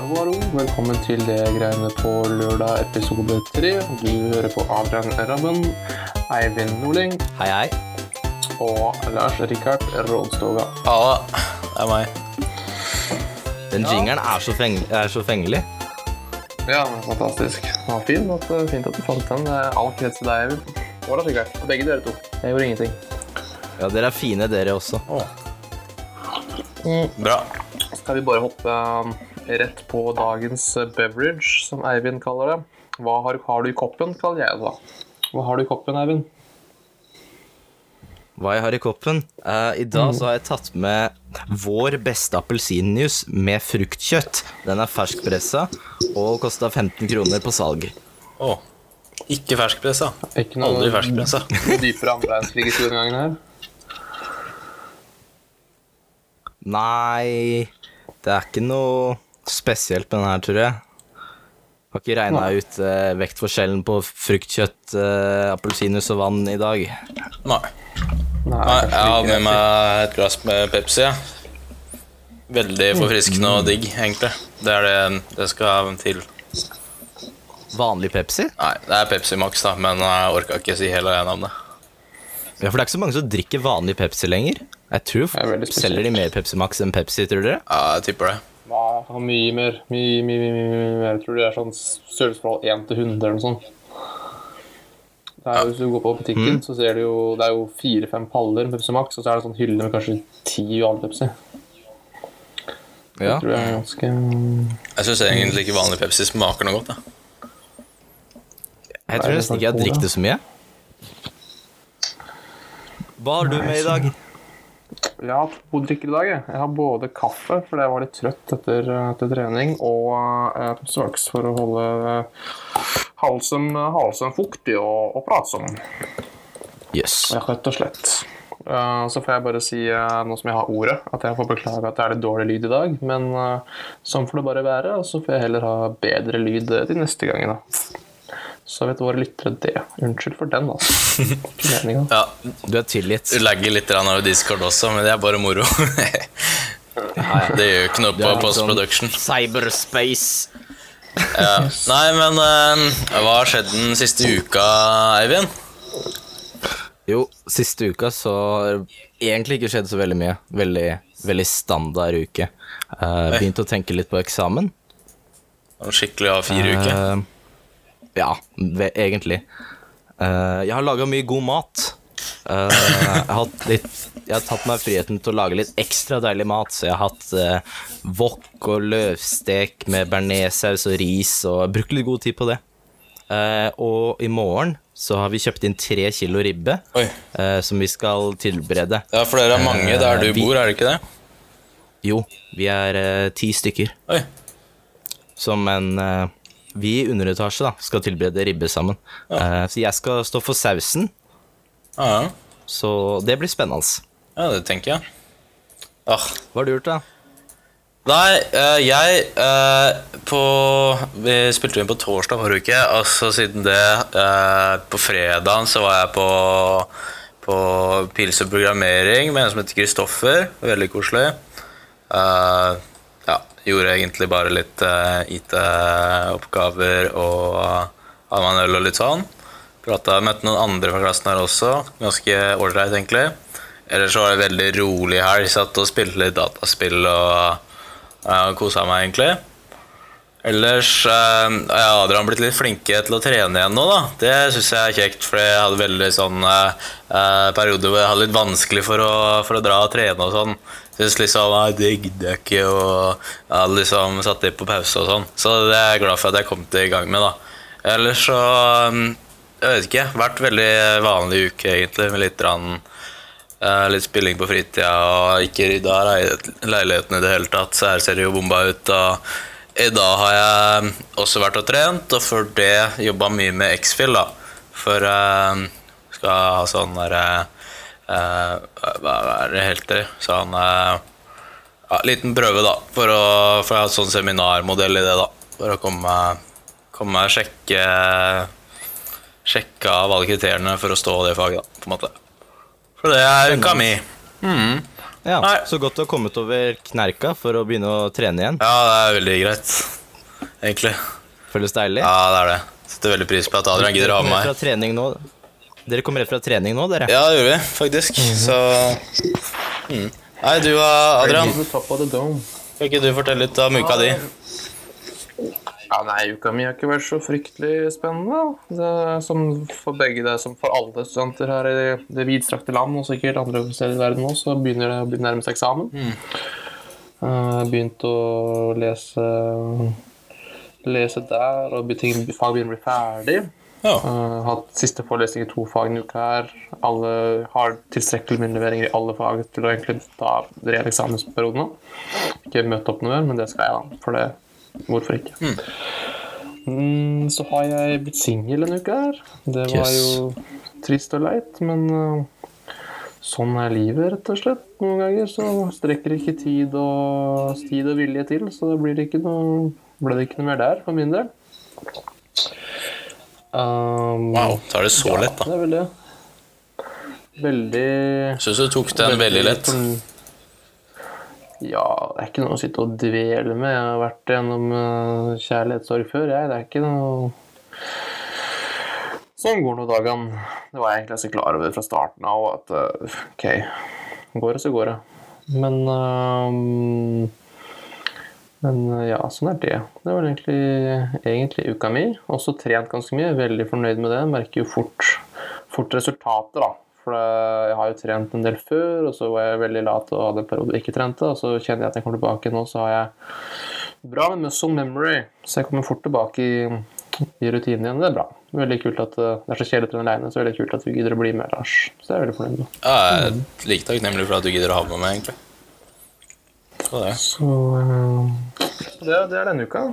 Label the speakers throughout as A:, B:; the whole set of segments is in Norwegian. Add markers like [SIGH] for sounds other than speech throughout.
A: Hallo, hallo. Velkommen til det greiene på lørdag episode tre. Du hører på Adrian Rabben, Eivind Norling
B: Hei, hei.
A: og Lars Rikard Rådstoga.
C: Ja, det er meg.
B: Den jingeren er så, feng er så fengelig.
A: Ja, fantastisk. Det var fint at, fint at du fant den. Det er All krets til deg, Eivind. Og Lars Rikard. Begge dere to. Jeg gjorde ingenting.
B: Ja, dere er fine, dere også.
C: Bra.
A: Skal vi bare hoppe um, rett på dagens beverage, som Eivind kaller det. Hva har, har du i koppen, kaller jeg det da. Hva har du i koppen, Eivind?
B: Hva jeg har i koppen? Uh, I dag så har jeg tatt med vår beste appelsinjuice med fruktkjøtt. Den er ferskpressa og kosta 15 kroner på salg.
C: Oh. Ikke ferskpressa.
A: Ikke noe,
C: Aldri ferskpressa. [LAUGHS]
A: dypere andre verdenskrig i gangen her.
B: Nei, det er ikke noe spesielt med denne her, tror jeg. Har ikke regna ut eh, vektforskjellen på fruktkjøtt, eh, appelsinjuice og vann i dag.
C: Nei.
A: Nei,
C: Nei, jeg har med meg et glass med Pepsi. Ja. Veldig forfriskende og digg, egentlig. Det er det det skal til.
B: Vanlig Pepsi?
C: Nei, det er Pepsi Max, da, men jeg orka ikke si hele navnet.
B: Ja, for det er ikke så mange som drikker vanlig Pepsi lenger. Jeg tror
A: er.
B: Selger de mer Pepsi Max enn Pepsi, tror dere?
C: Ja, jeg tipper det.
A: Nei, jeg mye mer. Mye, mye, mye, mye, mye mer. Jeg tror det er sånn størrelsesforhold 1 til 100 eller noe sånt. Det er hvis du går på butikken, så ser du jo det er jo fire-fem paller med Pepsi Max, og så er det sånn hylle med kanskje ti vanlig Pepsi.
B: Ja.
A: Jeg tror det er ganske
C: Jeg syns egentlig ikke vanlig Pepsi smaker noe godt. Da.
B: Jeg tror nesten ikke jeg har drikket det så mye. Hva har du med i dag?
A: Jeg har to drikker i dag. Jeg. jeg har både kaffe, fordi jeg var litt trøtt etter, etter trening, og eh, Pepsi for å holde eh, halsen, halsen fuktig og, og pratsom.
B: Yes.
A: Ja, rett og slett. Eh, så får jeg bare si, eh, nå som jeg har ordet, at jeg får beklage at det er litt dårlig lyd i dag. Men eh, sånn får det bare være, og så får jeg heller ha bedre lyd de neste gangene. Så vet våre lyttere det. Unnskyld for den, altså. [LAUGHS]
C: Ja,
B: Du er tilgitt.
C: Du legger litt av Discord også, men det er bare moro. [LAUGHS] det gjør ikke noe på
B: er
C: post-production.
B: sånn Cyberspace.
C: Ja. Nei, men uh, hva har skjedd den siste uka, Eivind?
B: Jo, siste uka så har egentlig ikke skjedd så veldig mye. Veldig, veldig standard uke. Uh, Begynte å tenke litt på eksamen.
C: Skikkelig A4-uke.
B: Eh, ja, egentlig. Uh, jeg har laga mye god mat. Uh, jeg, har litt, jeg har tatt meg friheten til å lage litt ekstra deilig mat, så jeg har hatt uh, wok og løvstek med bearnéssaus og ris, og jeg brukte litt god tid på det. Uh, og i morgen så har vi kjøpt inn tre kilo ribbe som vi skal tilberede.
C: Ja, for dere er mange der du
B: vi-
C: bor, er det ikke det?
B: Jo, vi er ti stykker.
C: Oi.
B: Som en Vi i underetasje da, skal tilberede ribbe sammen. Eh, så jeg skal stå for sausen,
C: Ja, ja.
B: så det blir spennende.
C: ja, det tenker jeg. Ah.
B: Hva har du gjort, da?
C: Nei, eh, jeg eh, på Vi spilte inn på torsdag forrige uke, og så siden det På fredagen så var jeg på på pils og programmering med en som heter Kristoffer. Veldig koselig. Ja, gjorde egentlig bare litt eh, IT-oppgaver og hadde meg en øl og litt sånn. Prata, møtte noen andre fra klassen her også. Ganske ålreit, egentlig. Ellers var det veldig rolig helg. Satt og spilte litt dataspill og uh, kosa meg, egentlig. Ellers uh, har Adrian blitt litt flinke til å trene igjen nå, da. Det syns jeg er kjekt, for jeg hadde veldig sånn uh, periode hvor jeg hadde litt vanskelig for å, for å dra og trene og sånn. Syns liksom Nei, det gidder jeg ikke, og jeg hadde liksom satt det på pause og sånn. Så det er jeg glad for at jeg kom til i gang med, da. Ellers så um, Jeg vet ikke. Vært veldig vanlig uke, egentlig, med litt rann Eh, litt spilling på fritida og ikke rydda lei- leiligheten i det hele tatt. Så her ser det jo bomba ut. Og i dag har jeg også vært og trent, og før det jobba mye med X-Fill. da For jeg skal ha sånn derre eh, Hva er det heter? Sånn eh, ja, liten prøve, da. For å, for ha sånn seminarmodell i det, da. For å komme, komme sjekke Sjekke av alle kriteriene for å stå i det faget, da, på en måte. For det er uka mi. Mm.
B: Ja,
C: Nei.
B: Så godt du har kommet over knerka for å begynne å trene igjen.
C: Ja, det er veldig greit, egentlig.
B: Føles deilig.
C: Ja, det er det. Setter veldig pris på at Adrian gidder å ha med meg.
B: fra trening nå. Dere kommer rett fra trening nå, dere.
C: Ja, det gjorde vi faktisk. Så mm. Nei, du uh, Adrian, kan ikke du fortelle litt om uka di?
A: Ja, nei, Uka mi har ikke vært så fryktelig spennende. Det som for begge det, som for alle studenter her i det vidstrakte land, og sikkert andre steder i verden også, så begynner det å bli nærmest eksamen.
C: Mm.
A: Jeg har begynt å lese, lese der, og ting, fag begynner å bli ferdig.
C: Ja.
A: Har hatt siste forelesning i to fag en uke her. Alle har tilstrekkelig med leveringer i alle fag til å egentlig ta reell eksamensperiode nå. Ikke møte opp noe mer, men det skal jeg, da. For det Hvorfor ikke? Mm, så har jeg blitt singel en uke her. Det var
C: Yes.
A: jo trist og leit, men uh, sånn er livet, rett og slett. Noen ganger så strekker ikke tid og, tid og vilje til, så da blir det ikke noe, ble det ikke noe mer der for min del. Um,
C: Wow, tar det så lett, da.
A: Det er vel det. Veldig
C: Syns du tok den veldig lett.
A: forn- Ja, det er ikke noe å sitte og dvele med. Jeg har vært gjennom uh, kjærlighetssorg før, jeg. Det er ikke noe Sånn går nå dagene. Det var jeg egentlig så klar over fra starten av. At uh, OK, går det, så går det. Men uh, Men uh, ja, sånn er det. Det var egentlig, egentlig uka mi. Også trent ganske mye. Veldig fornøyd med det. Merker jo fort, fort resultatet, da. For jeg har jo trent en del før, og så var jeg veldig lat og hadde en periode ikke trente. Og så kjenner jeg at jeg kommer tilbake nå, så har jeg bra med muscle memory. Så jeg kommer fort tilbake i, i rutinen igjen. Det er bra. Veldig kult at uh, Det er så kjedelig å trene aleine, så veldig kult at du gidder å bli med, Lars. Så det er veldig fornøyd med.
C: Ja, jeg er like takknemlig for at du gidder å ha med meg, egentlig. Så det.
A: Så uh, det, det er denne uka.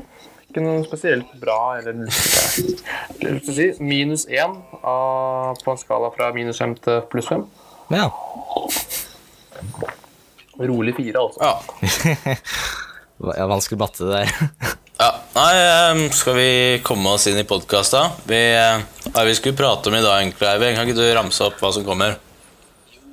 A: Ikke noe spesielt bra eller [LAUGHS] si, Minus én av- på en skala fra minus fem til pluss fem.
B: Ja.
A: Rolig fire, altså.
C: Ja. [LAUGHS]
B: Vanskelig matte det der. [LAUGHS]
C: ja. Nei, eh, skal vi komme oss inn i podkasta? Vi, eh, vi skulle prate om i dag, egentlig, Eivind? Kan ikke du ramse opp hva som kommer?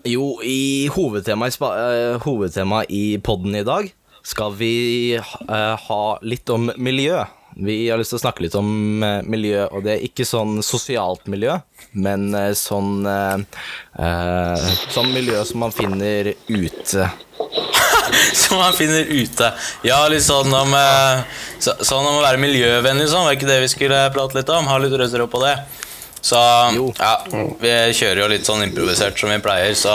B: Jo, i hovedtema i, eh, hovedtema i podden i dag skal vi eh, ha litt om miljø. Vi har lyst til å snakke litt om eh, miljø, og det er ikke sånn sosialt miljø, men sånn Sånn miljø som man finner ute. [LAUGHS]
C: Som man finner ute. Ja, litt sånn om Sånn om å være miljøvennlig, sånn. Var ikke det vi skulle prate litt om? Ha litt opp på det. Så ja, vi kjører jo litt sånn improvisert som vi pleier, så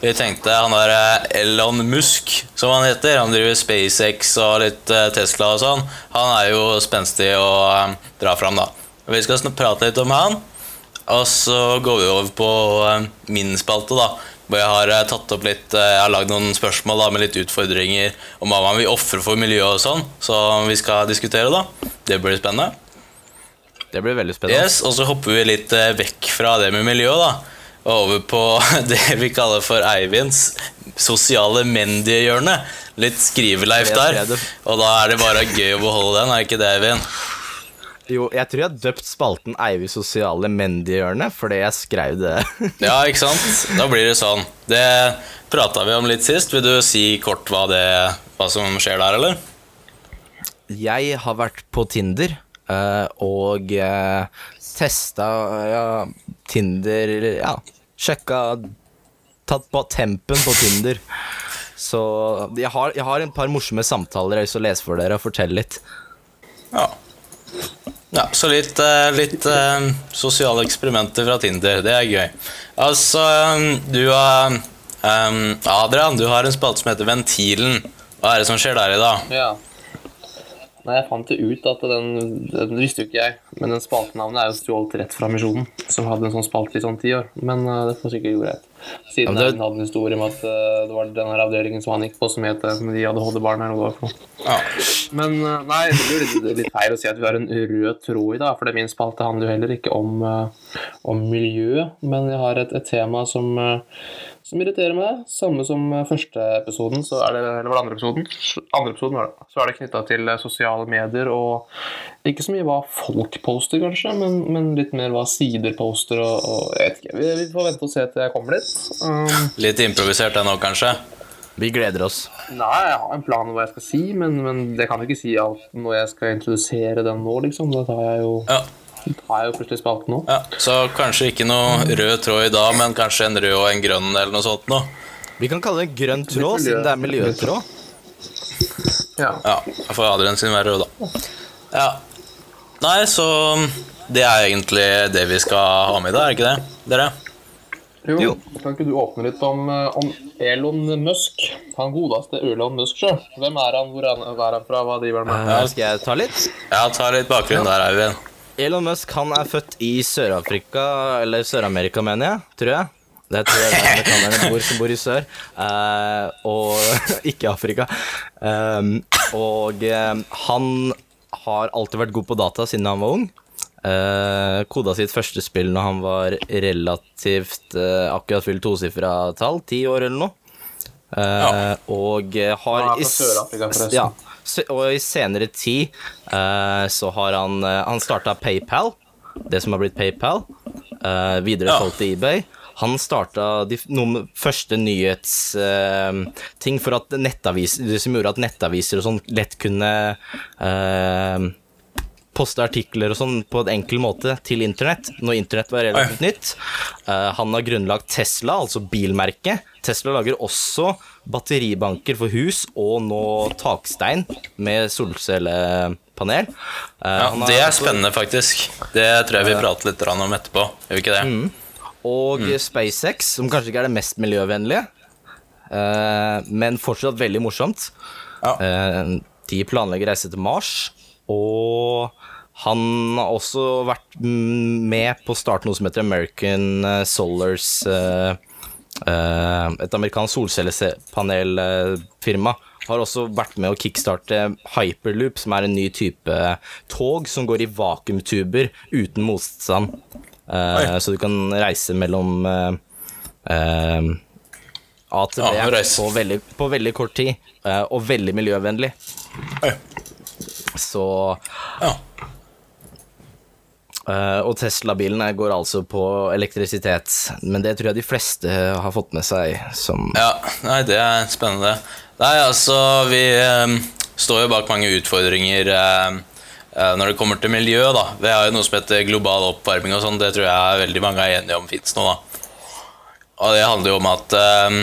C: vi tenkte han der eh, Elon Musk, som han heter, han driver SpaceX og litt eh, Tesla og sånn, han er jo spenstig å eh, dra fram, da. Vi skal prate litt om han, og så går vi over på min spalte, da. Hvor jeg har tatt opp litt Jeg har lagd noen spørsmål da, med litt utfordringer om hva man vil ofre for miljøet og sånn, som vi skal diskutere, da. Det blir spennende.
B: Det blir veldig spennende.
C: Yes, Og så hopper vi litt eh, vekk fra det med miljø, da. Og over på [LAUGHS] det vi kaller for Eivinds sosiale mediehjørne. Litt skriveleif der. Og da er det bare gøy å beholde den, er ikke det, Eivind?
B: Jo, jeg tror jeg har døpt spalten Eivinds sosiale mediehjørne fordi jeg skrev det. [LAUGHS]
C: Ja, ikke sant? Da blir det sånn. Det prata vi om litt sist. Vil du si kort hva, det, hva som skjer der, eller?
B: Jeg har vært på Tinder og uh, testa ja, Tinder Ja, sjekka Tatt på tempen på Tinder. Så jeg har, jeg har en par morsomme samtaler jeg har lyst til å lese for dere og fortelle litt.
C: Ja. ja så litt, eh, litt eh, sosiale eksperimenter fra Tinder. Det er gøy. Altså, eh, du har eh, Adrian, du har en spalte som heter Ventilen. Hva er det som skjer der i dag?
A: Ja. Nei, jeg fant det ut at den, den visste jo ikke jeg, men den spaltenavnet er jo stjålet rett fra Misjonen, som hadde en sånn spalte i sånn ti år. Men uh, det får sikkert greit. Siden
B: Ja, det-
A: den hadde en historie om at uh, det var den her avdelingen som han gikk på, som het Men med de ADHD-barn eller hva det var for noe.
C: Ja.
A: Men uh, nei, det blir litt, litt feil å si at vi har en rød tråd i dag, for det min spalte handler jo heller ikke om, eh, om miljø, men jeg har et, et tema som, eh, som irriterer meg. Samme som eh, første episoden, så er det, eller var det andre episoden? Andre episoden var det. Så er det knytta til eh, sosiale medier, og ikke så mye hva folk poster, kanskje, men, men litt mer hva sider poster, og, og jeg vet ikke. Vi, vi får vente og se til jeg kommer dit. Um,
C: Litt improvisert ennå, kanskje?
B: Vi gleder oss.
A: Nei, jeg har en plan om hva jeg skal si, men, men det kan jeg ikke si alt når jeg skal introdusere den nå, liksom. Da tar jeg jo,
C: Ja.
A: Tar jeg jo plutselig spalten nå.
C: ja. Så kanskje ikke noe rød tråd i dag, men kanskje en rød og en grønn eller noe sånt noe.
B: Vi kan kalle det grønn tråd, siden det er miljøtråd.
A: Ja.
C: Ja, får Adrian sin være rød, da. Ja. Nei, så det er egentlig det vi skal ha med i dag, er ikke det, dere?
A: Jo,
B: Jo.
A: Kan ikke du åpne litt om, eh, om Elon Musk? Han godeste Elon Musk sjøl. Hvem er han, hvor er han, er han fra, hva driver han med?
B: Eh, skal jeg ta litt?
C: Ja, ta litt bakgrunn der, Eivind.
B: Elon Musk han er født i Sør-Afrika, eller Sør-Amerika, mener jeg. Tror jeg. Det tror jeg det er amerikanerne bor, som bor i sør, Uh, og [LAUGHS] ikke Afrika. Um, og eh, han har alltid vært god på data siden han var ung. Uh, koda sitt første spill når han var relativt uh, akkurat fylt tosifra tall, ti år eller noe. Eh, Og eh, har
A: Han er fra Sør-Afrika, forresten.
B: Ja, og i senere tid eh, så har han eh, Han starta PayPal, det som har blitt PayPal. eh, videre solgt til eBay. Han starta de noen første nyhetsting for at nettaviser Det som gjorde at nettaviser og sånn lett kunne eh, poste artikler og sånn på en enkel måte til internett, når internett var relativt nytt. Eh, han har grunnlagt Tesla, altså bilmerket. Tesla lager også batteribanker for hus og nå takstein med solcellepanel. Eh,
C: Ja, det er spennende, faktisk. Det tror jeg vi prater litt om etterpå. Gjør vi ikke det?
B: Og SpaceX, som kanskje ikke er det mest miljøvennlige, eh, men fortsatt veldig morsomt.
C: Ja.
B: De planlegger reise til Mars, og han har også vært med på å starte noe som heter American eh, Solars eh, eh, Et amerikansk solcellepanelfirma. Har også vært med å kickstarte Hyperloop, som er en ny type tog som går i vakuumtuber uten motstand. Så du kan reise mellom A til B på, veldig, på veldig kort tid, og veldig miljøvennlig.
C: Oi.
B: Så
C: Ja.
B: Uh, Og Tesla-bilene går altså på elektrisitet, men det tror jeg de fleste har fått med seg som
C: Ja, nei, det er spennende. Nei, altså, vi um, står jo bak mange utfordringer um, uh, når det kommer til miljø, da. Vi har jo noe som heter global oppvarming og sånn, det tror jeg veldig mange er enige om fins nå, da. Og det handler jo om at eh,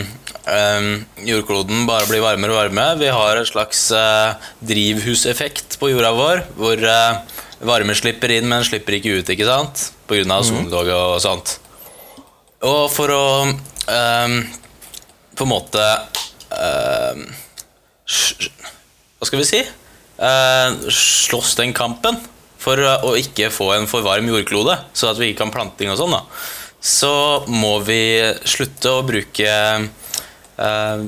C: eh, jordkloden bare blir varmere og varmere. Vi har en slags eh, drivhuseffekt på jorda vår, hvor eh, varme slipper inn, men slipper ikke ut, ikke sant? På grunn av ozonlaget og sånt. Og for å eh, på en måte Hva skal vi si? Eh, slåss den kampen for å ikke få en for varm jordklode, så at vi ikke kan plante ting og sånn, da. Så må vi slutte å bruke eh,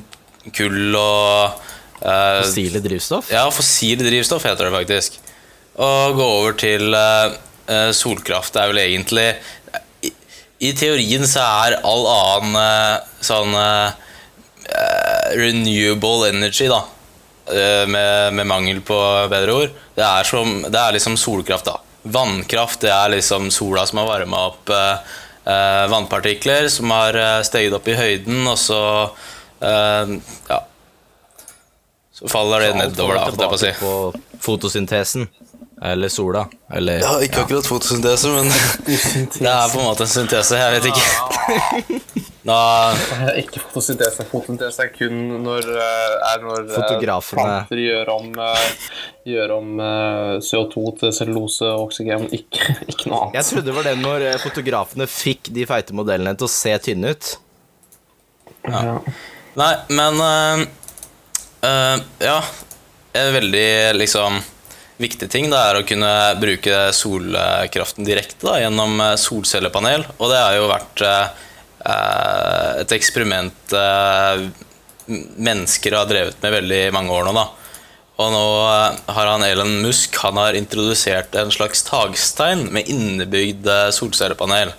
C: kull og eh,
B: fossile drivstoff.
C: ja, fossile drivstoff heter det faktisk. Og gå over til eh, eh, solkraft er vel egentlig i, I teorien så er all annen eh, sånn eh, renewable energy, da, eh, med, med mangel på bedre ord, det er, som, det er liksom solkraft, da. Vannkraft det er liksom sola som har varma opp eh, vannpartikler, som har eh, steget opp i høyden, og så eh, Ja. Så faller det
B: så
C: nedover, da, holdt jeg på å si.
B: på fotosyntesen. Eller sola. Eller
C: Ja, ikke akkurat fotosyntese, men [LAUGHS] det er på en måte en syntese. Jeg vet ikke. [LAUGHS] Da,
A: Det er ikke fotosyntese. Fotosyntese er kun når, eh, er når eh,
B: Fotografene.
A: planter gjør om, eh, gjør om eh, CO2 til cellulose og oksygen, ikke, [LAUGHS] ikke noe
B: Jeg trodde det var det når fotografene fikk de feite modellene til å se tynne ut.
A: Ja.
C: nei, men øh, øh, Ja. er veldig liksom viktig ting da, er å kunne bruke solkraften direkte da, gjennom eh, solcellepanel. Og det har jo vært eh, eh, et eksperiment eh, mennesker har drevet med veldig mange år nå. da. Og nå eh, har han Elon Musk han har introdusert en slags takstein med innebygd solcellepanel.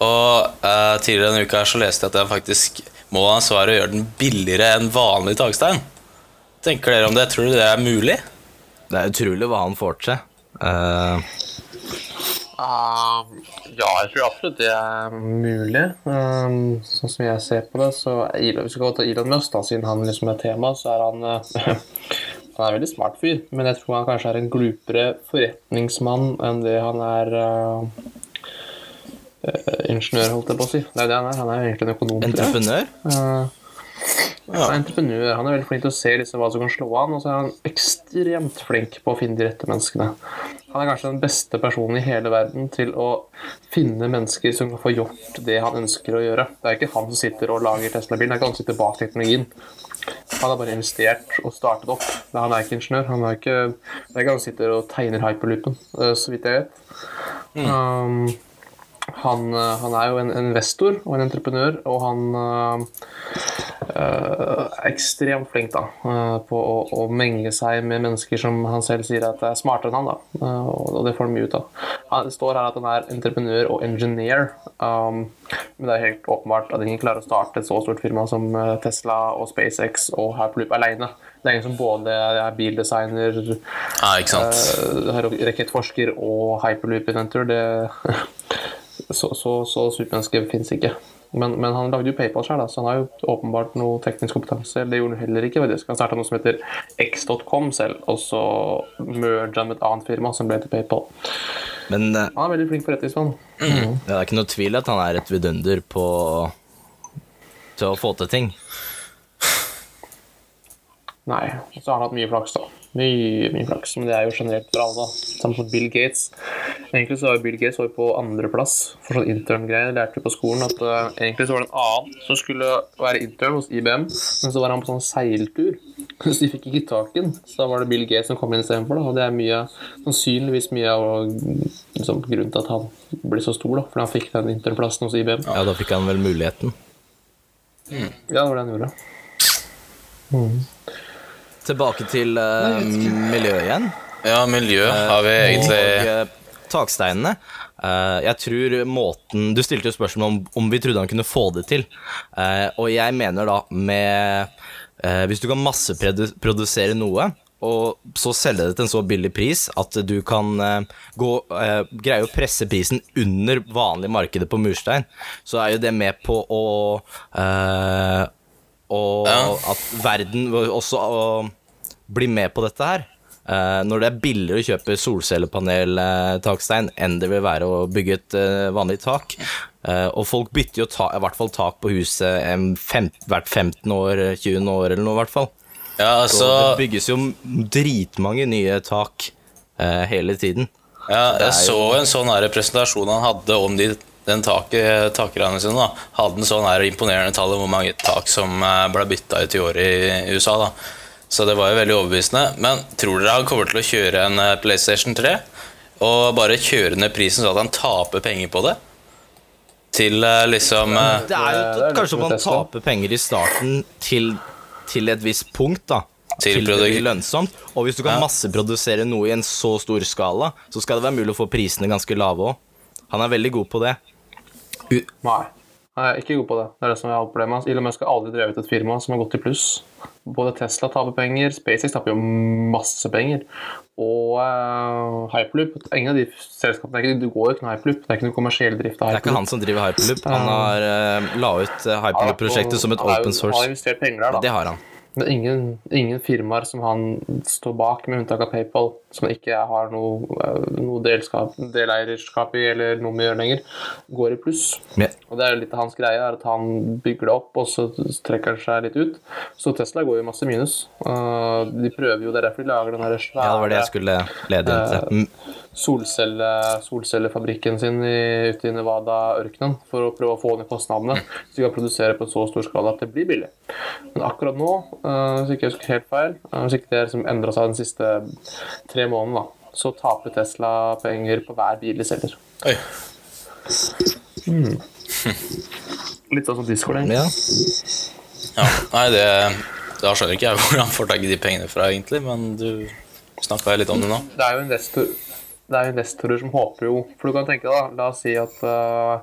C: Og eh, tidligere denne uka så leste jeg at jeg faktisk målet hans var å gjøre den billigere enn vanlig takstein. Tenker dere om det? Tror dere det er mulig?
B: Det er utrolig hva han får til. Uh...
A: Uh, ja, jeg tror absolutt det er mulig. Um, sånn som jeg ser på det, så Elon, Hvis vi skal gå til Elon Musk, da, siden han liksom er tema, så er han uh, [LAUGHS] Han er en veldig smart fyr, men jeg tror han kanskje er en glupere forretningsmann enn det han er uh, ingeniør, holdt jeg på å si. Det er det han er. Han er egentlig en økonom.
B: Entreprenør?
A: Uh, han er entreprenør. Han er veldig flink til å se liksom hva som kan slå an, og så er han ekstremt flink på å finne de rette menneskene. Han er kanskje den beste personen i hele verden til å finne mennesker som kan få gjort det han ønsker å gjøre. Det er ikke han som sitter og lager Tesla-bilen, det er ikke han som sitter bak teknologien. Han har bare investert og startet opp. Men Han er ikke ingeniør. Han er ikke, det er ikke han som sitter og tegner hyperloopen, eh, så vidt jeg vet. Um, han, eh, han er jo en investor og en entreprenør, og han eh, eh, er ekstremt flink da, eh, på å, å menge seg med mennesker som han selv sier at er smartere enn han. Da. Eh, og, det får han mye ut av. Han- Det står her at han er entreprenør og engineer, um, men det er helt åpenbart at ingen klarer å starte et så stort firma som eh, Tesla og SpaceX og Hyperloop alene. Det er ingen som både er bildesigner,
C: Ja,
A: eh, rakettforsker og hyperloop-inventor. Det [LAUGHS] Så, så, så supermenneske fins ikke. Men, men han lagde jo PayPal sjøl, så han har jo åpenbart noe teknisk kompetanse. Det gjorde han heller ikke. faktisk. Han starta noe som heter X.com selv, og så merga han med et annet firma som ble til PayPal.
B: Men eh,
A: Han er veldig flink forretningsmann.
B: det er ikke noe tvil at han er et vidunder på til å få til ting.
A: Nei, så har han hatt mye flaks, da. Mye, mye flaks, men det er jo generelt bra, da. Samme som Bill Gates. Egentlig så var Bill Gates var på andreplass for sånn intern-greier. Lærte vi på skolen at uh, egentlig så var det en annen som skulle være intern hos IBM, men så var han på sånn seiltur, [LAUGHS] så de fikk ikke tak i ham. Så da var det Bill Gates som kom inn istedenfor. Og det er mye, sannsynligvis mye av liksom, grunnen til at han ble så stor, da. Fordi han fikk den internplassen hos IBM.
B: Ja, da fikk han vel muligheten.
A: Ja, det var det han gjorde.
B: Tilbake til uh, miljøet igjen.
C: Ja, miljø har vi egentlig
B: Og eh, taksteinene. Eh, jeg tror måten Du stilte jo spørsmål om, om vi trodde han kunne få det til. Eh, og jeg mener da med eh, Hvis du kan masseprodusere noe, og så selge det til en så billig pris at du kan gå, greie å presse prisen under vanlig markedet på murstein, så er jo det med på å Og
C: Ja.
B: at verden også å bli med på dette her. Eh, når det er billigere å kjøpe solcellepanel-takstein enn det vil være å bygge et eh, vanlig tak. Eh, og folk bytter jo ta, i hvert fall tak på huset em, fem, hvert 15 år, 20 år eller noe, i hvert fall.
C: Ja,
B: Så
C: altså
B: det bygges jo dritmange nye tak eh, hele tiden.
C: Ja, jeg så en sånn her presentasjon han hadde om de, den taket, takerne sine. da. Hadde en sånn her imponerende tall om hvor mange tak som eh, ble bytta ut i året i USA. da. Så det var jo veldig overbevisende. Men tror dere han kommer til å kjøre en eh, PlayStation 3 og bare kjøre ned prisen så at han taper penger på det? Til eh, liksom eh,
B: Det er jo
A: Det er
B: kanskje om
A: han
B: taper penger i starten til, til et visst punkt, da.
C: Til
B: Til det blir lønnsomt. Og hvis du kan
C: Ja.
B: masseprodusere noe i en så stor skala, så skal det være mulig å få prisene ganske lave òg. Han er veldig god på det.
A: Nei. Han er ikke god på det. Det er det som er alt problemet. Elon Musk har aldri drevet et firma som har gått i pluss. Både Tesla taper penger, SpaceX taper jo masse penger. Og uh, Hyperloop Ingen av de selskapene ikke- Du går jo ikke noe Hyperloop. Det er ikke noe kommersiell drift av
B: Det er ikke han som driver Hyperloop. Han har uh, la ut uh, Hyperloop-prosjektet som et open source.
A: Han har investert penger der, da.
B: Det har han.
A: Men ingen, ingen firmaer som han står bak, med unntak av PayPal, som ikke har noe, eh, noe delskap, deleierskap i eller noe med å gjøre lenger, går i pluss.
B: Yeah.
A: Og det er litt av hans greie, er at han bygger det opp, og så trekker han seg litt ut. Så Tesla går jo masse minus. Uh, de prøver jo, det er derfor de lager den her
B: ja, det var det jeg skulle lede inn til. Mm.
A: solcelle, solcellefabrikken sin i, ute i Nevada-ørkenen for å prøve å få ned kostnadene, så de kan produsere på en så stor skala at det blir billig. Men akkurat nå, uh, hvis ikke jeg husker helt feil, uh, hvis ikke det er som endra seg de siste tre månedene, da, så taper Tesla penger på hver bil de selger.
C: Oi.
A: Litt sånn som Discord, egentlig.
B: Ja.
C: Ja, nei, det Da skjønner ikke jeg hvor han får tak i de pengene fra, egentlig, men du snakka litt om det nå.
A: Det er jo investor, det er investorer som håper jo For du kan tenke deg, da, la oss si at uh,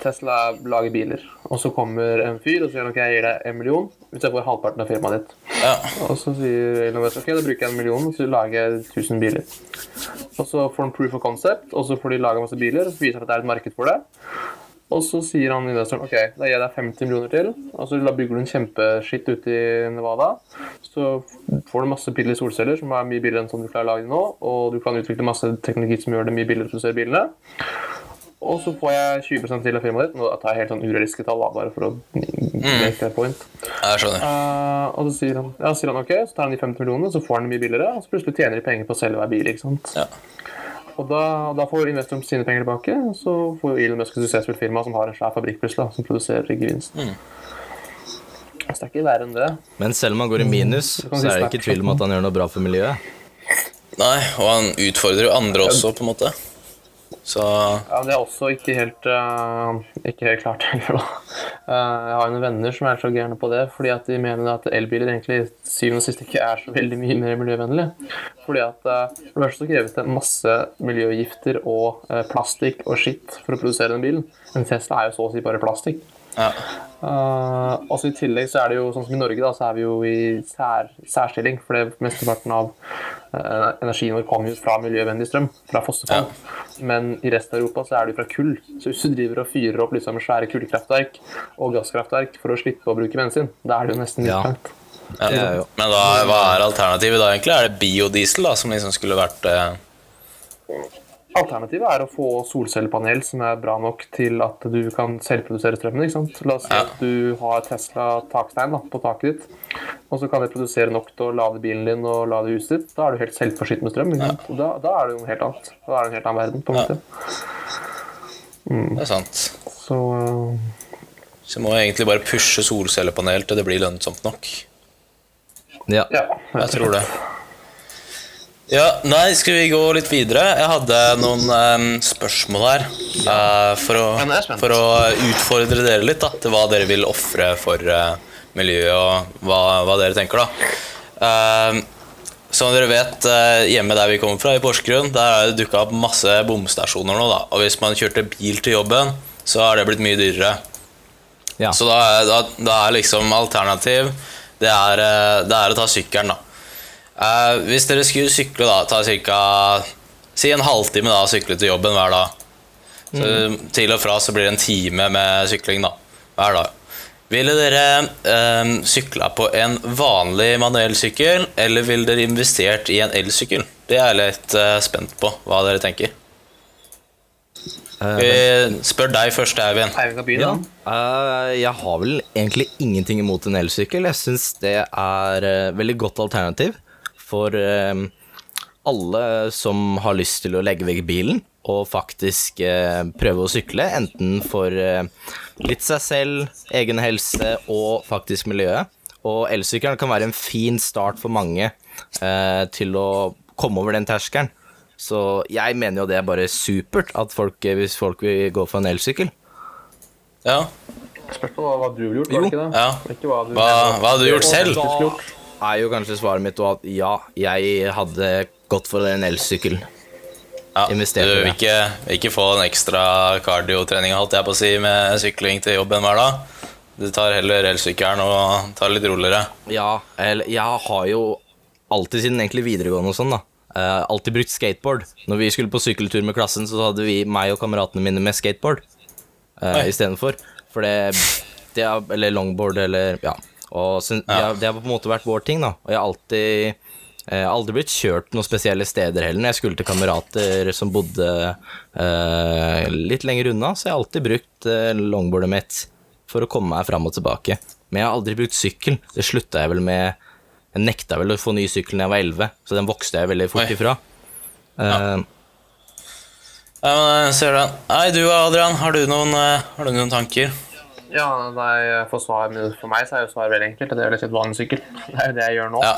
A: Tesla lager biler, og så kommer en fyr og sier ok, jeg gir deg en million hvis jeg får halvparten av firmaet ditt.
C: Ja.
A: Og så sier Elon Musk ok, da bruker jeg en million, og så lager jeg 1000 biler. Og så får de proof of concept, og så får de laga masse biler, og så viser de at det er et marked for det. Og så sier han investoren ok, da gir jeg deg 50 millioner til, og så bygger du en kjempeskitt ute i Nevada. Så får du masse billige solceller, som er mye billigere enn sånn du klarer å lage nå, og du kan utvikle masse teknologi som gjør det mye billigere å produsere bilene. Og så får jeg 20% til av firmaet ditt. Nå tar jeg helt sånn urealistiske tall, bare for å make that point.
C: Jeg skjønner.
A: Uh, og så sier han, ja, sier han ok, så tar han de 50 millionene, så får han det mye billigere, og så plutselig tjener de penger på å selge hver bil. ikke sant?
C: Ja.
A: Og da, da får investoren sine penger tilbake, og så får Elon Musk et suksessfullt firma som har en svær fabrikk plutselig, som produserer gevinst. Så det er ikke verre enn det.
B: Men selv om han går i minus,
A: mm.
B: så er det ikke tvil om at han gjør noe bra for miljøet.
C: Nei, og han utfordrer jo andre også, på en måte. Så
A: Ja, Det er også ikke helt, uh, ikke helt klart. [LAUGHS] Eh, jeg har noen venner som er så gærne på det, fordi at de mener at elbiler egentlig syvende og sist ikke er så veldig mye mer miljøvennlig. Fordi at uh, For det første kreves det masse miljøgifter og plastikk og skitt for å produsere den bilen. En Tesla er jo så å si bare plastikk.
C: Ja.
A: Uh, også I tillegg så er det jo sånn som i Norge, da, så er vi jo i sær, særstilling. For det mesteparten av uh, energien vår kommer jo fra miljøvennlig strøm, fra fossefall. Men i resten av Europa så er det jo fra kull. Så hvis du driver og fyrer opp liksom svære kullkraftverk og gasskraftverk for å slippe å bruke bensin, da er det jo nesten
B: Ja.
A: livslangt.
C: ja.
B: Det er jo
C: Men da, hva er alternativet da, egentlig? Er det biodiesel da, som liksom skulle vært eh,
A: Alternativet er å få solcellepanel som er bra nok til at du kan selvprodusere strømmen. ikke sant? La oss si
C: Ja.
A: at du har Tesla takstein da, på taket ditt, og så kan det produsere nok til å lade bilen din og lade huset ditt. Da er du helt selvforsynt med strøm. ikke sant? Og Da, da er det jo noe helt annet. Da er det en helt annen verden. på en
C: Ja.
A: måte.
C: Det er sant.
A: Så uh...
C: Så må jeg egentlig bare pushe solcellepanel til det blir lønnsomt nok.
B: Ja.
A: ja.
C: Jeg tror det. Ja, nei, skal vi gå litt videre? Jeg hadde noen um, spørsmål her Uh, for, å, for å utfordre dere litt da, til hva dere vil ofre for uh, miljøet, og hva, hva dere tenker. da. Uh, som dere vet, eh, hjemme der vi kommer fra, i Porsgrunn, der har det dukka opp masse bomstasjoner nå. da. Og hvis man kjørte bil til jobben, så har det blitt mye dyrere.
B: Ja.
C: Så da, er- da, da er liksom alternativ Det er, det er å ta sykkelen, da. Eh, hvis dere skulle sykle, da, ta ca. Si en halvtime da, sykle til jobben hver dag. Så Til og fra så blir det en time med sykling da, hver dag. Ville dere eh, sykla på en vanlig manuell sykkel, eller ville dere investert i en elsykkel? Det er jeg litt eh, spent på hva dere tenker. Vi spør deg først, Eivind.
A: Eivind kan begynne.
B: Ja. Eh, jeg har vel egentlig ingenting imot en elsykkel. Jeg syns det er uh, veldig godt alternativ for eh, alle som har lyst til å legge vekk bilen og faktisk eh, prøve å sykle, enten for eh, litt seg selv, egen helse og faktisk miljøet. Og elsykkelen kan være en fin start for mange eh, til å komme over den terskelen. Så jeg mener jo det er bare supert at folk, hvis folk vil gå for en elsykkel.
C: Ja.
A: Spørs på hva, du ville gjort, var det ikke det?
C: Ja.
A: Ikke hva, du
C: Hva, hva hadde du gjort selv?
A: gjort.
B: Er jo kanskje svaret mitt at ja, jeg hadde gått for en elsykkel.
C: Ja, du vil ikke, ikke få den ekstra kardiotreninga holdt jeg på å si, med sykling til jobben hver dag. Du tar heller elsykkelen og tar litt roligere.
B: Ja, eller jeg har jo alltid siden egentlig videregående og sånn, da. Uh, alltid brukt skateboard. Når vi skulle på sykkeltur med klassen, så hadde vi meg og kameratene mine med skateboard uh,
C: Oi.
B: istedenfor. For det, det er, Eller longboard, eller Ja. Og så,
C: Ja.
B: ja, det har på en måte vært vår ting, da. Og jeg har alltid eh, aldri blitt kjørt noen spesielle steder heller når jeg skulle til kamerater som bodde eh, litt lenger unna, så jeg har alltid brukt eh, longboardet mitt for å komme meg fram og tilbake. Men jeg har aldri brukt sykkel. Det slutta jeg vel med Jeg nekta vel å få ny sykkel da jeg var 11, så den vokste jeg veldig fort
C: Oi.
B: ifra. Eh,
C: Ja, men jeg ser den. Nei, du Adrian, har du noen, eh, har du noen tanker?
A: Ja, nei, for, svar, for meg så er jo svaret veldig enkelt. Det er litt vanlig sykkel. Det er jo det jeg gjør nå.
C: Ja.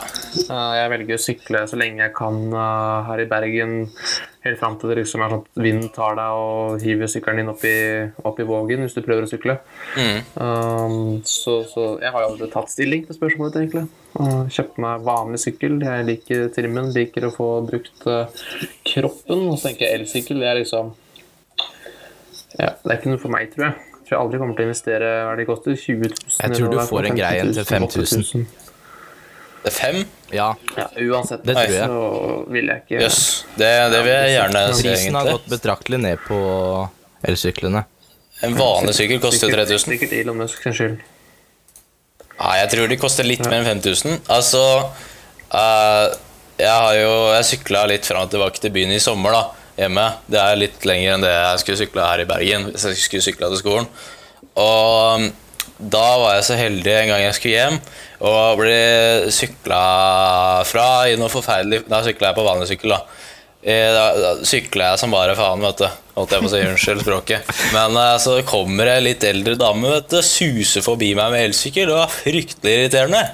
A: Uh, Jeg velger å sykle så lenge jeg kan uh, her i Bergen, helt fram til det liksom er sånn at vinden tar deg og hiver sykkelen din opp i, opp i vågen hvis du prøver å sykle.
C: Mm.
A: Um, så, så jeg har jo aldri tatt stilling til spørsmålet, egentlig. Uh, kjøpt meg vanlig sykkel. Jeg liker trimmen, liker å få brukt kroppen. Og så tenker jeg elsykkel, det er liksom ja, Det er ikke noe for meg, tror jeg. Jeg tror jeg aldri kommer til å investere hva det koster. 20 000?
B: Jeg tror du får en
A: 50
B: grei en til 5000.
C: Det er fem?
B: Ja,
A: Ja, uansett
B: Det tror jeg.
A: så vil jeg ikke
C: Jøss. Det, det vil jeg gjerne se,
B: prisen har gått betraktelig ned på elsyklene.
C: En vanlig sykkel koster jo 3000.
A: Sikkert Elon Musk sin skyld.
C: Nei, jeg tror de koster litt mer enn 5000. Altså uh, Jeg har jo Jeg sykla litt fram og tilbake til byen i sommer, da. Hjemme. Det er litt lenger enn det jeg skulle sykla her i Bergen. Hvis jeg skulle sykla til skolen. Og um, da var jeg så heldig en gang jeg skulle hjem og ble sykla fra i noe forferdelig Da sykla jeg på vanlig sykkel, da. Eh, Da, da sykla jeg som bare faen, vet du. Holdt jeg på å si unnskyld språket. Men eh, så kommer ei litt eldre dame, vet du, suser forbi meg med elsykkel. Det var fryktelig irriterende.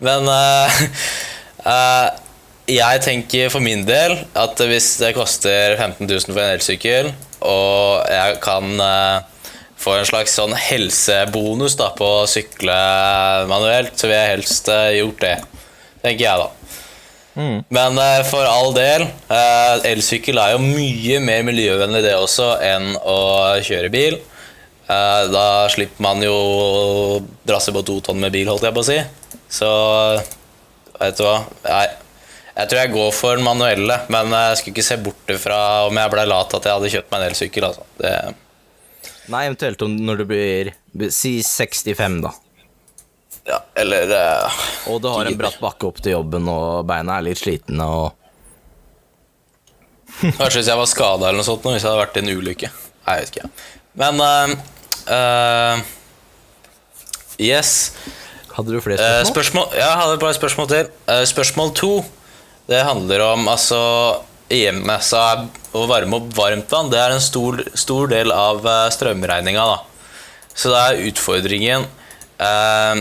C: Men uh, eh, [LAUGHS] jeg tenker for min del at hvis det koster 15 000 for en elsykkel, og jeg kan eh, få en slags sånn helsebonus da, på å sykle manuelt, så vil jeg helst eh, gjort det. Tenker jeg, da. Men eh, for all del, eh, elsykkel er jo mye mer miljøvennlig det også enn å kjøre bil. Da slipper man jo drasse på to tonn med bil, holdt jeg på å si. Så vet du hva Nei, jeg tror jeg går for den manuelle, men jeg skulle ikke se bort fra om jeg ble lat at jeg hadde kjøpt meg en elsykkel. Altså. Det,
B: Nei, eventuelt om når du blir Si 65, da.
C: ja, eller uh,
B: Og du har en bratt bakke opp til jobben, og beina er litt slitne, og
C: Kanskje hvis jeg var skada eller noe sånt, hvis jeg hadde vært i en ulykke. Nei, jeg vet ikke. Men uh, uh, Yes.
B: Hadde du flere spørsmål?
C: spørsmål, ja, jeg hadde bare et spørsmål til. Spørsmål to. Det handler om altså hjemme, så er å varme opp varmtvann det er en stor, stor del av eh, strømregninga. da. Så da er utfordringen eh,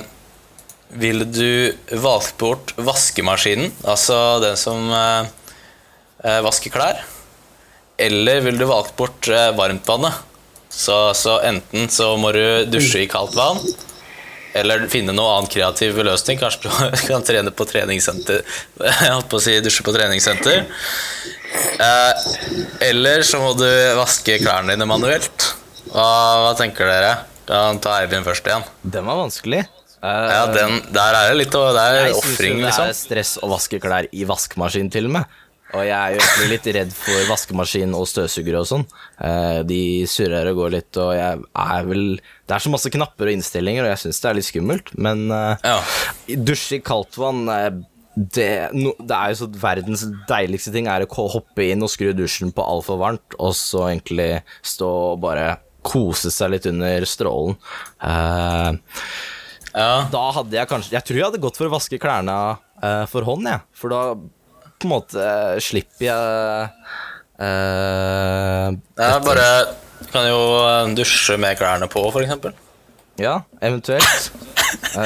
C: Ville du valgt bort vaskemaskinen, altså den som eh, eh, vasker klær? Eller ville du valgt bort eh, varmtvannet? Så, så enten så må du dusje i kaldt vann, eller finne noe annen kreativ løsning. Kanskje du [LAUGHS] kan trene på treningssenter. Jeg holdt på å si dusje på treningssenter. Eh, eller så må du vaske klærne dine manuelt. Hva, hva tenker dere? Kan ta Eivind først igjen.
B: Den var vanskelig. Eh,
C: Ja, den, Der er det litt å- Det er
B: jeg syns det er
C: liksom.
B: stress å vaske klær i vaskemaskin, til og med. Og jeg er jo egentlig litt redd for vaskemaskin og støvsugere og sånn. Eh, De surrer og går litt, og jeg er vel Det er så masse knapper og innstillinger, og jeg syns det er litt skummelt, men eh,
C: Ja.
B: dusje i kaldt vann eh, det, no, det er jo så Verdens deiligste ting er å hoppe inn og skru dusjen på altfor varmt, og så egentlig stå og bare kose seg litt under strålen. Uh,
C: Ja.
B: da hadde jeg kanskje Jeg tror jeg hadde gått for å vaske klærne uh, for hånd, jeg. For da på en måte eh, slipper jeg uh,
C: Jeg bare kan jo eh, dusje med klærne på, for eksempel.
B: Ja, eventuelt. [LAUGHS]
C: Jeg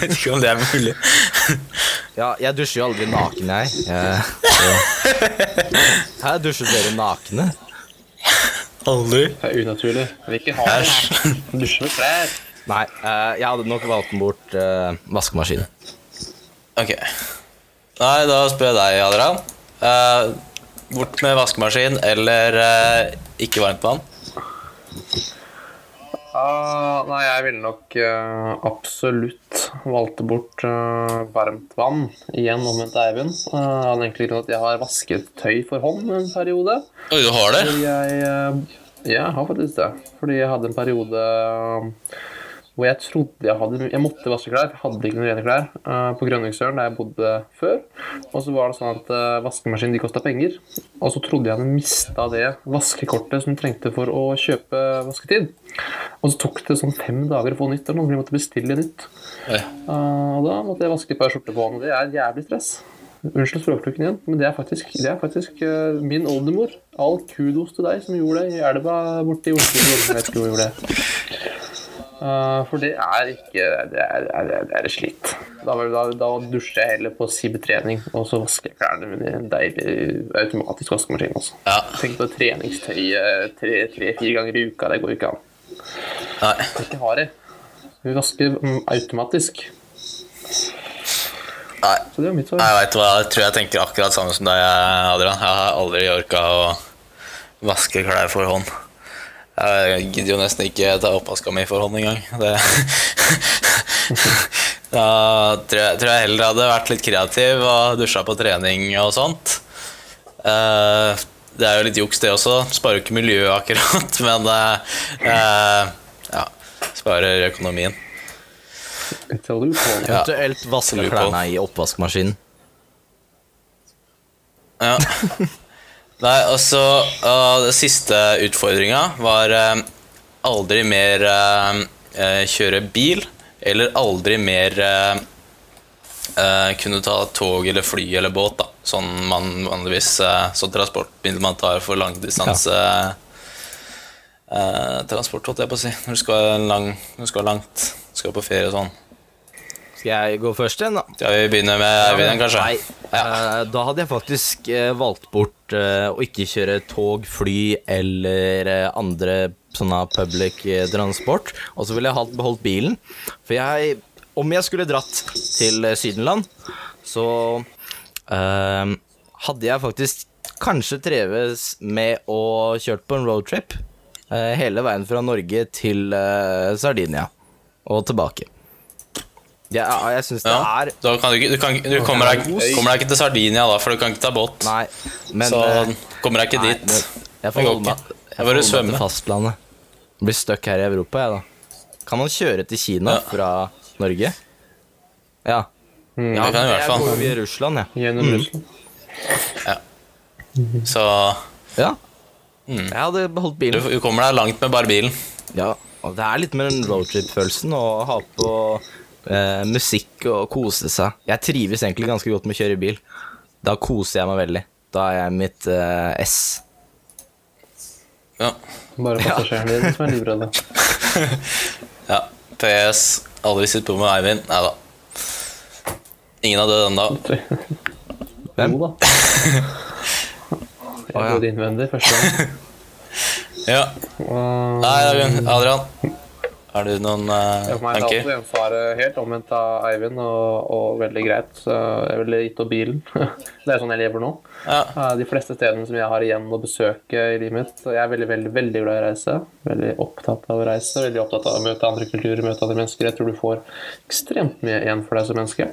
C: vet ikke om det er mulig.
B: Ja, jeg dusjer jo aldri naken, jeg. jeg så. Her dusjer dere nakne.
C: Aldri.
A: Det er unaturlig. Jeg vil ikke ha det. Dusje med klær.
B: Nei, eh, jeg hadde nok valgt bort uh, vaskemaskinen.
C: Ok. Nei, da spør jeg deg, Adrian. Eh, bort med vaskemaskin eller eh, ikke varmt vann?
A: Ah, nei, jeg ville nok uh, absolutt valgt bort uh, varmt vann. Igjen omvendt Eivind. Uh, av den enkle grunn at jeg har vasket tøy for hånd en periode.
C: Oi, du har det?
A: Jeg uh, Ja, jeg har faktisk det. Fordi jeg hadde en periode eh, hvor jeg trodde jeg hadde Jeg måtte vaske klær. Jeg hadde ikke noen rene klær uh, på Grønningsøren, der jeg bodde før. Og så var det sånn at uh, vaskemaskinen de kosta penger. Og så trodde jeg hadde mista det vaskekortet som trengte for å kjøpe vasketid. Og så tok det sånn fem dager å få nytt, eller noe, jeg måtte bestille nytt. Eh, og da måtte jeg vaske et par skjorter på hånd, og det er jævlig stress. Unnskyld språkbruken igjen, men det er faktisk, det er faktisk uh, min oldemor. All kudos til deg som gjorde det i elva borte i Oslofjorden. Jeg vet ikke hvor gjorde det. Eh, for det er ikke Det er, det er, det er slitt. Da, da, da dusjer jeg heller på SIB-trening, og så vasker jeg klærne i en deilig automatisk vaskemaskin. Også.
C: Ja.
A: Tenk på treningstøyet tre-fire ganger i uka. Det går ikke an.
C: Nei.
A: ikke har det. Vi vasker automatisk.
C: Nei.
A: Så det er mitt svar.
C: Jeg vet hva, jeg tror jeg tenker akkurat samme som deg, Adrian. Jeg har aldri orka å vaske klær for hånd. Jeg gidder jo nesten ikke ta oppvaska mi for hånd engang. Det, [LAUGHS] Da tror jeg, tror jeg heller hadde vært litt kreativ og dusja på trening og sånt. Eh, det er jo litt juks, det også. Sparer jo ikke miljøet akkurat, [LAUGHS] men uh, eh, ja. Sparer økonomien.
B: Eventuelt vaske klærne i oppvaskmaskinen.
C: Ja. [LAUGHS] Nei, altså uh, Den siste utfordringa var uh, aldri mer uh, kjøre bil, eller aldri mer kunne ta tog eller fly eller båt, da. Sånn man vanligvis Sånn transportmiddel man tar for langdistanse eh, transport, holdt jeg på å si. Når du skal, lang, når du skal langt, skal på ferie og sånn.
B: Skal jeg gå først igjen, da?
C: Skal vi begynne med Eivind, kanskje?
B: Nei, Ja. da hadde jeg faktisk eh, valgt bort eh, å ikke kjøre tog, fly eller eh, andre sånne public eh, transport. Og så ville jeg beholdt bilen. For jeg, om jeg skulle dratt til eh, Sydenland, så eh, hadde jeg faktisk kanskje treves med å kjørt på en roadtrip eh, hele veien fra Norge til eh, Sardinia og tilbake. Ja, jeg syns det
C: Ja,
B: er
C: da kan du, ikke, du, kan, du kommer, deg, kommer deg ikke til Sardinia da, for du kan ikke ta båt.
B: Nei, men
C: så
B: eh,
C: kommer deg ikke
B: nei,
C: dit.
B: Jeg får holde meg, jeg får holde meg til fastlandet. Blir stuck her i Europa, jeg, da. Kan man kjøre til Kina
C: Ja.
B: fra Norge? Ja. ja
C: det kan du i hvert fall.
B: jeg går via Russland, jeg.
A: Gjennom
B: Mm.
A: Russland.
C: Så
B: Ja. Jeg hadde beholdt bilen.
C: du kommer deg langt med bare bilen.
B: Ja, og det er litt med den roadtrip-følelsen å ha på eh, musikk og kose seg. Jeg trives egentlig ganske godt med å kjøre bil. Da koser jeg meg veldig. Da er jeg mitt eh, S.
C: Ja.
A: Bare passasjeren din som er livredd. [LAUGHS]
C: ja. PS. Aldri sitt på med Eivind. Nei da. Ingen har dødd ennå.
B: Hvem?
A: Jo da. Jeg
B: ja.
A: døde innvendig første gang. [LAUGHS]
C: Ja. Nei, Adrian. Har du noen uh,
A: for meg tanker? det
C: er
A: alltid helt omvendt av Eivind, og, og veldig greit. Så jeg ville gitt opp bilen. [LAUGHS] Det er sånn jeg lever nå.
C: Ja.
A: Eh, De fleste stedene som jeg har igjen å besøke i livet mitt. Jeg er veldig, veldig, veldig glad i å reise. Veldig opptatt av å reise. Veldig opptatt av å møte andre kulturer, møte andre mennesker. Jeg tror du får ekstremt mye igjen for deg som menneske.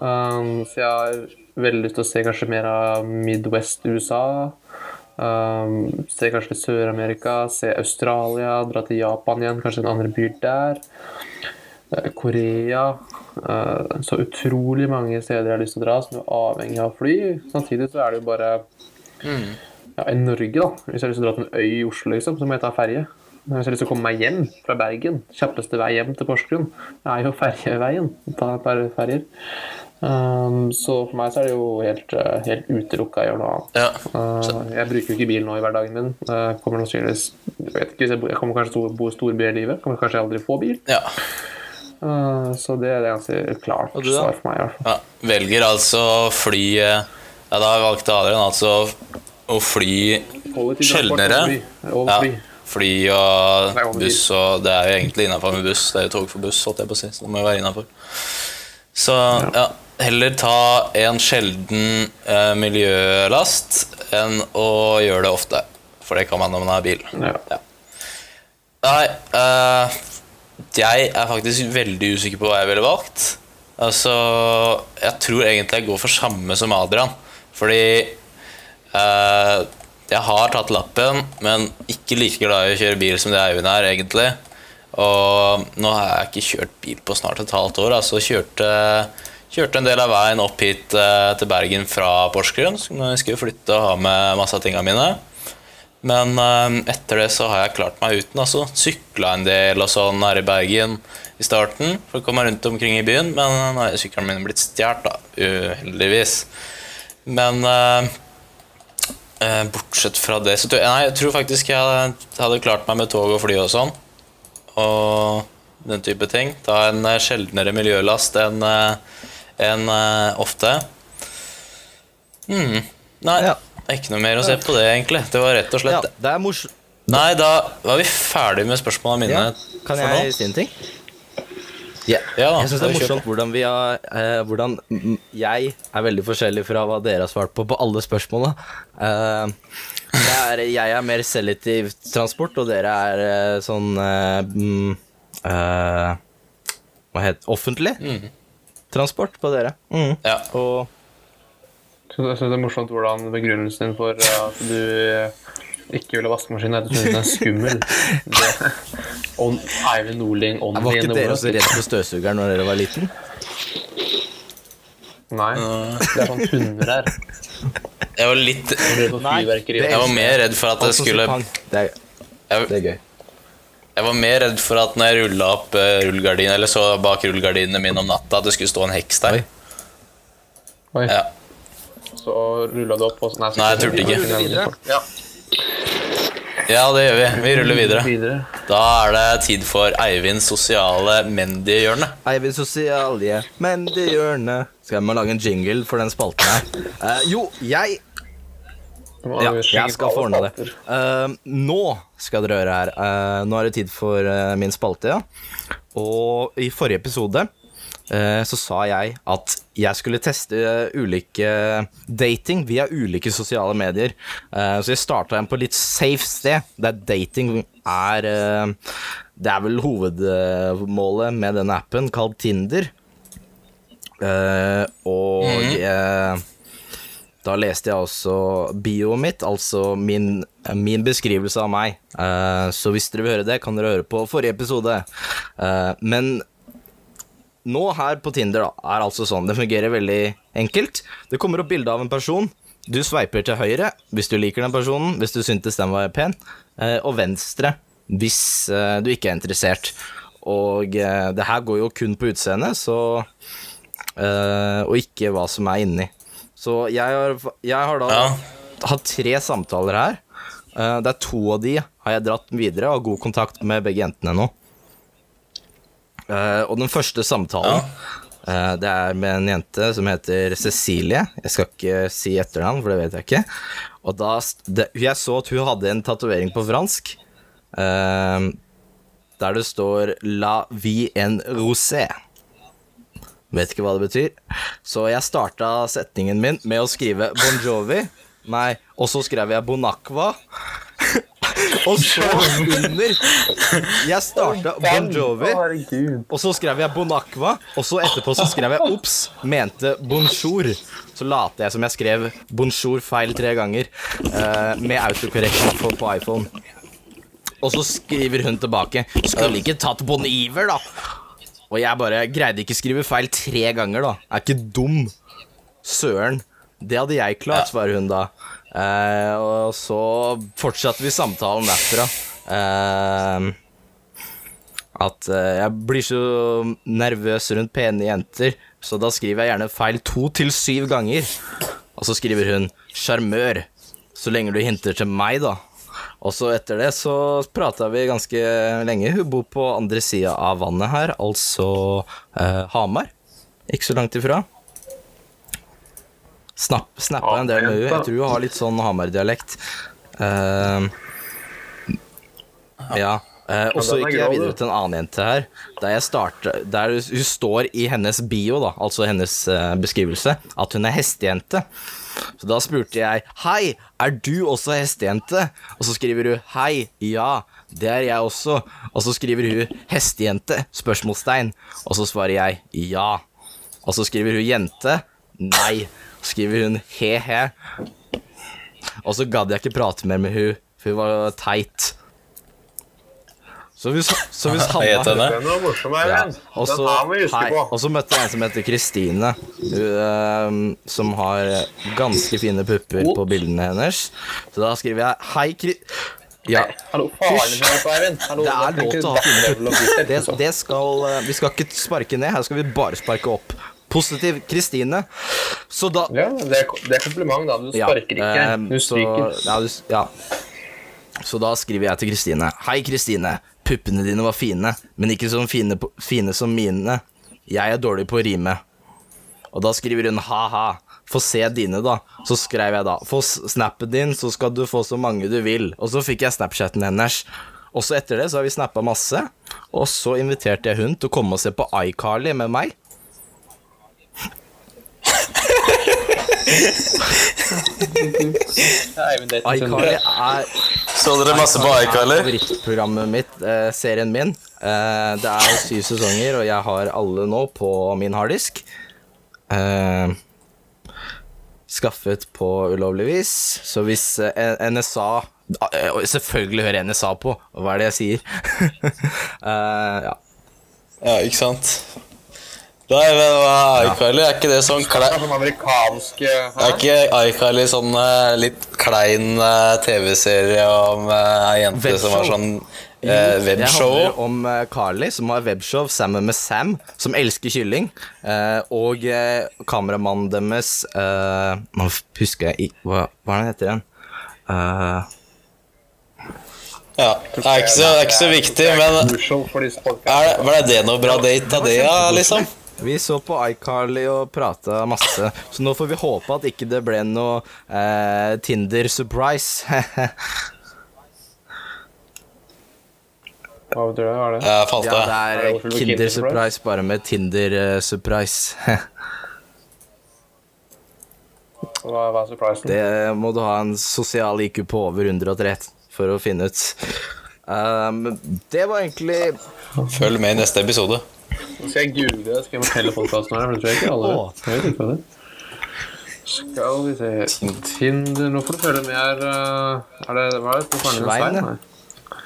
A: Um, så jeg har veldig lyst til å se kanskje mer av Midwest-USA. Um, se kanskje til Sør-Amerika, se Australia, dra til Japan igjen, kanskje en andre byer der. Eh, Korea. Uh, så utrolig mange steder jeg har lyst til å dra som er avhengig av fly. Samtidig så er det jo bare ja, I Norge, da. Hvis jeg har lyst til å dra til en øy i Oslo, liksom, så må jeg ta ferje. Men Hvis jeg har lyst til å komme meg hjem fra Bergen, kjappeste vei hjem til Porsgrunn, er jo [LAUGHS] ferjeveien. Ta et par ferjer. Um, så for meg så er det jo helt, uh, helt utelukka å gjøre noe annet.
C: Ja.
A: Uh, jeg bruker jo ikke bil nå i hverdagen min. Uh, kommer sannsynligvis Jeg vet ikke, jeg, kommer kanskje til å bo i storby i livet. Kommer kanskje aldri få bil.
C: ja.
A: Uh, så det er ganske klart
B: du
A: svar for meg.
C: ja. Velger altså å fly eh, Ja, da valgte Adrian altså å fly sjeldnere. Ja,
A: fly.
C: og buss, og det er jo egentlig innafor med buss. Det er jo tog for buss, holdt jeg på å si, så det må jo være innafor. Så ja, heller ta en sjelden eh, miljølast enn å gjøre det ofte. For det kan man når man har bil.
A: Ja.
C: Ja. Nei, eh, jeg er faktisk veldig usikker på hva jeg ville valgt. Altså, jeg tror egentlig jeg går for samme som Adrian. Fordi eh, jeg har tatt lappen, men ikke like glad i å kjøre bil som det Eivind er, egentlig. Og nå har jeg ikke kjørt bil på snart et halvt år. Altså kjørte, kjørte en del av veien opp hit eh, til Bergen fra Porsgrunn. Jeg skulle flytte og ha med masse av tingene mine. Men eh, etter det så har jeg klart meg uten. altså Sykla en del og sånn her i Bergen i starten for å komme rundt omkring i byen. Men nå er sykkelen min blitt stjålet, da. Uheldigvis. Men eh, eh, bortsett fra det så tror jeg, nei, jeg tror faktisk jeg hadde klart meg med tog og fly og sånn. Og den type ting. Ta en eh, sjeldnere miljølast enn eh, enn, eh, ofte. Mm. Nei,
B: Ja.
C: ikke noe mer å se på det, egentlig. Det var rett og slett
B: Ja,
C: det.
B: er mors...
C: Nei, da var vi ferdig med spørsmålene mine.
B: Ja, kan jeg si en ting? Yeah.
C: Ja da,
B: jeg syns det er morsomt hvordan, vi har, eh, hvordan mm, jeg er veldig forskjellig fra hva dere har svart på på alle spørsmåla. Eh, er, jeg er mer selektiv transport, og dere er eh, sånn eh, mm, eh, hva heter offentlig transport på dere. Mm.
C: Ja.
B: Og
A: jeg synes det er morsomt hvordan begrunnelsen din for at du ikke ville ha vaskemaskin, er at du synes den er skummel. [LAUGHS] Det, On, Eivind Norling,
B: var ikke dere
A: hvordan-
B: også redd for støvsugeren når dere var liten?
A: Nei, det er sånn hunder her.
C: Jeg var litt. Jeg var mer redd for at det skulle.
B: Det er, det er gøy.
C: Jeg var mer redd for at når jeg rulla opp eh, rullegardinen, eller så bak rullegardinene mine om natta, at det skulle stå en heks der.
B: Oi.
A: Oi,
C: Ja.
A: så rulla du opp og Nei,
C: Nei, jeg turte ikke.
A: Ja,
C: ja, det gjør vi. Vi ruller videre. Da er det tid for Eivinds sosiale Mendy-hjørne.
B: Eivind Sosialie, men det Skal jeg må lage en jingle for den spalten her? Uh, jo, jeg Ja, jeg skal få ordna det. Uh, nå skal dere høre her. Uh, nå er det tid for uh, min spalte, ja. Og i forrige episode eh, så sa jeg at jeg skulle teste ulike dating via ulike sosiale medier. Eh, så jeg starta en på litt safe sted, der dating er Det er vel hovedmålet med denne appen, kalt Tinder. Eh, og eh, da leste jeg også bioet mitt, altså min, min beskrivelse av meg. Eh, så hvis dere vil høre det, kan dere høre på forrige episode. Eh, men nå her på Tinder da, er altså sånn, det fungerer veldig enkelt. Det kommer opp bilde av en person. Du sveiper til høyre hvis du liker den personen, hvis du syntes den var pen, eh, og venstre hvis du ikke er interessert. Og det her går jo kun på utseendet, så Og ikke hva som er inni. Så jeg har, jeg har da
C: Ja.
B: hatt tre samtaler her. Eh, det er to av de har jeg dratt videre og har god kontakt med begge jentene nå. Eh, og den første samtalen eh, Det er med en jente som heter Cecilie. Jeg skal ikke si etternavn, for det vet jeg ikke. Og da Jeg så at hun hadde en tatovering på fransk. der det står 'La vie en rosé'. Vet ikke hva det betyr. Så jeg starta setningen min med å skrive Bon Jovi. Nei, og så skrev jeg Bonacqua. og så under Jeg starta Bon Jovi, og så skrev jeg Bonacqua. Og så etterpå så skrev jeg Ops, mente bonjour. Så later jeg som jeg skrev bonjour feil tre ganger uh, med autocorrection på, på iPhone. Og så skriver hun tilbake Skulle ikke tatt Bon Iver, da. Og jeg bare greide ikke skrive feil tre ganger, da. Er ikke dum. Søren. Det hadde jeg klart, svarer hun da. Eh, og så fortsatte vi samtalen derfra. Eh, at eh, jeg blir så nervøs rundt pene jenter, så da skriver jeg gjerne feil to til syv ganger. Og så skriver hun 'sjarmør', så lenge du hinter til meg, da. Og så etter det så prata vi ganske lenge. Hun bor på andre sida av vannet her, altså eh, Hamar. Ikke så langt ifra. Snapp, snappa en del med henne. Jeg tror hun har litt sånn Hamar-dialekt. Eh, ja. Eh, og så gikk jeg videre til en annen jente her, der, jeg starter, der hun står i hennes bio, da, altså hennes uh, beskrivelse, at hun er hestejente. Så da spurte jeg Hei, er du også hestejente? Og så skriver hun Hei, ja, det er jeg også. Og så skriver hun Hestejente? Spørsmålstegn. Og så svarer jeg ja. Og så skriver hun jente. Nei. Så skriver hun he-he. Og så gadd jeg ikke prate mer med hun, for hun var teit. Så hvis, så hvis [LAUGHS]
C: han het henne?
A: Den var morsom,
B: ja. Og så,
A: Den her må vi huske
B: hei,
A: på.
B: og så møtte jeg en som heter Kristine, hun, eh, som har ganske fine pupper på bildene hennes. Så da skriver jeg Hei, Kri... Ja.
A: Hallo, faren din er på, Eivind. Hallo,
B: Det er lov til å ha fine Det, det skal eh, Vi skal ikke sparke ned, her skal vi bare sparke opp. Positiv Kristine. Så da
A: Ja, det er, det er kompliment, da. Du sparker ikke.
B: eh,
A: Du stryker.
B: Så, ja, du, s- ja. Så da skriver jeg til Kristine. Hei, Kristine. Puppene dine var fine, men ikke så fine, fine som mine. Jeg er dårlig på å rime. Og da skriver hun ha-ha. Få se dine, da. Så skrev jeg da. Få snappen din, så skal du få så mange du vil. Og så fikk jeg Snapchatten hennes. Også etter det så har vi snappa masse. Og så inviterte jeg hun til å komme og se på iCarly med meg. iCarly er
C: Så dere masse på iCarly?
B: Favorittprogrammet mitt, eh, serien min. Eh, det er syv sesonger, og jeg har alle nå på min harddisk. Eh, skaffet på ulovlig vis, så hvis eh, NSA eh, Selvfølgelig hører NSA på, hva er det jeg sier? [LAUGHS] Eh, ja.
C: Ja, ikke sant? Nei, men hva er iCarly? Er ikke det sånn klein
A: Sånn amerikansk
C: Er ikke iCarly sånn eh, litt klein eh, TV-serie om eh, ei jente som har sånn eh,
B: Det
C: webshow?
B: handler om uh, Carly, som har webshow sammen med Sam, som elsker kylling. Uh, og uh, kameramannen deres eh, Nå husker jeg ikke hva, hva er det heter igjen? Eh,
C: Ja, det er ikke så, det er ikke så viktig, men er det, ble det noe bra date av det, ja, liksom?
B: Vi så på iCarly og prata masse, så nå får vi håpe at ikke det ble noe eh, Tinder-surprise. [LAUGHS]
A: Hva betyr det? Hva er det?
C: Jeg falt av.
B: det
A: Er det
B: er Kinder-surprise, bare med Tinder-surprise. [LAUGHS]
A: Hva, hva er surprisen?
B: Det må du ha en sosial IQ på over 103 for å finne ut. Um, det var egentlig
C: Følg med i neste episode.
A: Nå skal jeg google det. Skal jeg fortelle podkasten her? For det tror jeg ikke alle. Jeg vet ikke det. Skal vi se Tinder Nå får du følge med her. uh, Er det Hva er det?
B: Svein,
A: Svein? Nei.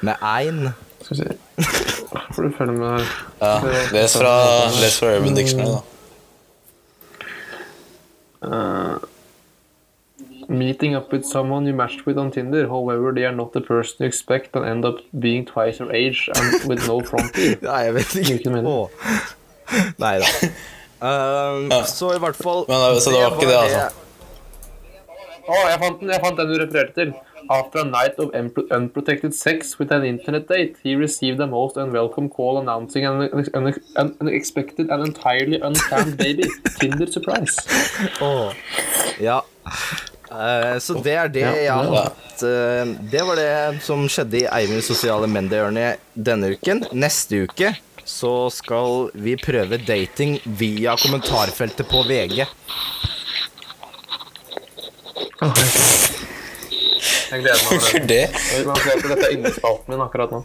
B: med ein.
A: Skal vi se Nå får du følge med her.
C: Ja, les fra, les fra Urban Dictionary, da.
A: Meeting up with someone you matched with on Tinder. However, they are not the person you expect and end up being twice your age and with no frontier. [LAUGHS]
B: Nei, jeg vet ikke. Åh. Nei da. Um, så i hvert fall
C: Men, så det var ikke det, altså?
A: Å, jeg fant den! Jeg fant den du refererte til. After a night of unprotected sex with an internet date, he received a most unwelcome call announcing an an- an unexpected and entirely unplanned baby. [LAUGHS] Tinder surprise.
B: Oh. Ja. Eh, så det er det
A: Ja,
B: jeg har hatt. Uh, det var det som skjedde i Eivinds sosiale mendehjørne denne uken. Neste uke så skal vi prøve dating via kommentarfeltet på VG.
A: Jeg gleder meg over det.
C: Det?
A: Man ser på dette er yndlingsspalten min akkurat nå.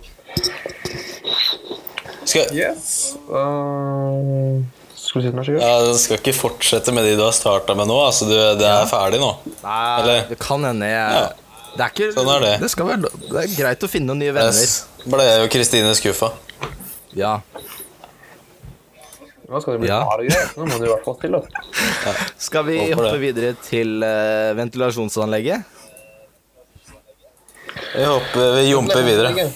C: Skal,
A: Yes. Uh, skal du si noe, Sigurd?
C: ja, du skal ikke fortsette med de du har starta med nå? Altså, du, det er ferdig nå?
B: Nei,
C: Eller?
B: det kan hende jeg
C: Ja.
B: Det er ikke
C: Sånn er det.
B: skal være, det er greit å finne noen nye venner.
C: Yes. Ble jo Kristine skuffa.
B: Ja.
A: Nå skal det bli
B: Ja.
A: harde greier. Nå må du i hvert fall stille opp.
B: Skal vi
C: Håper
B: hoppe
C: det.
B: videre til uh, ventilasjonsanlegget?
C: Vi hopper, vi jumper videre.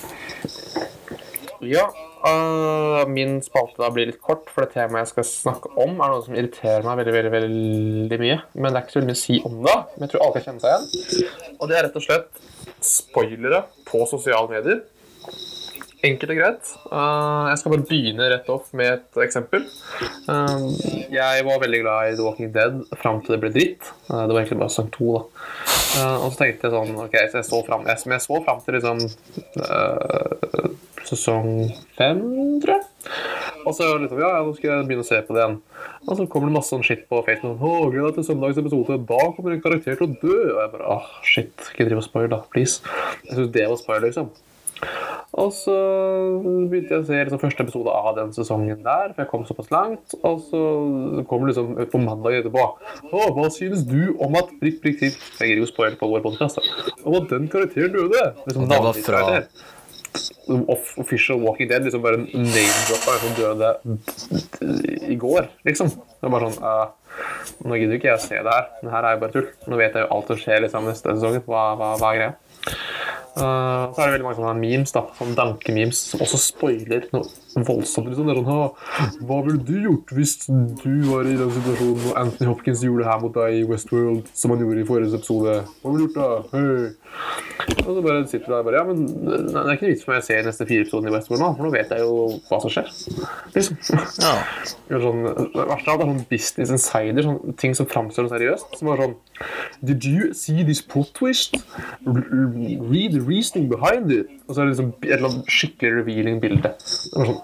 A: Ja, øh, min spalte da blir litt kort, for det temaet jeg skal snakke om, er noe som irriterer meg veldig, veldig, veldig mye. Men det er ikke så mye å si om det, men jeg tror alle kan kjenne seg igjen. Og det er rett og slett spoilere på sosiale medier. Enkelt og greit. Uh, jeg skal bare begynne rett opp med et eksempel. Uh, jeg var veldig glad i The Walking Dead fram til det ble dritt. Det var egentlig bare sang to, da. Og så tenkte jeg sånn Ok, så jeg så fram, jeg, jeg så fram til liksom sesong fem, tror jeg. Og så liksom, ja, ja, nå skal jeg begynne å se på det igjen. Og så kommer det masse sånn shit på Facebook. Å, gled deg til søndagens episode. Da kommer en karakter til å dø. Og jeg bare ah, shit. Ikke driv og spoil, da. Please. Jeg syns det var spoil, liksom. Og så begynte jeg å se liksom, første episode av den sesongen der, for jeg kom såpass langt. Og så kommer det liksom ut på mandag etterpå. Å, hva synes du om at prikk, prikk, prikk Jeg gir jo spoil på vår podcast, da. Om at den karakteren døde. Liksom,
B: Og det var fra-
A: karakter. Off Official Walking Dead liksom bare name-droppa en som døde i går, liksom. Det er bare sånn uh, Nå gidder ikke jeg å se det her. Det her er jo bare tull. Nå vet jeg jo alt som skjer liksom neste sesong. Hva, hva, hva er greia? Uh, så er det veldig mange sånne memes, da, sånne dankememes, som også spoiler noe voldsomt. Liksom. Det er sånn, «Ha, Hva ville du gjort hvis du var i den situasjonen og Anthony Hopkins gjorde det her mot deg i Westworld, som han gjorde i forrige episode? Hva ville du gjort da? Hey. Og så bare sitter du der og bare Ja, men det er ikke vits for meg å se neste fire episoder i Westworld nå, for nå vet jeg jo hva som skjer. Liksom.
C: Ja. [LAUGHS]
A: Sånn, det verste av alt er sånn Business Insider, sånn ting som framstår seriøst. Som var sånn Did you see this plot twist? Read the reasoning behind it. Og så er det liksom et eller annet skikkelig revealing bilde. Det var sånn «Ah,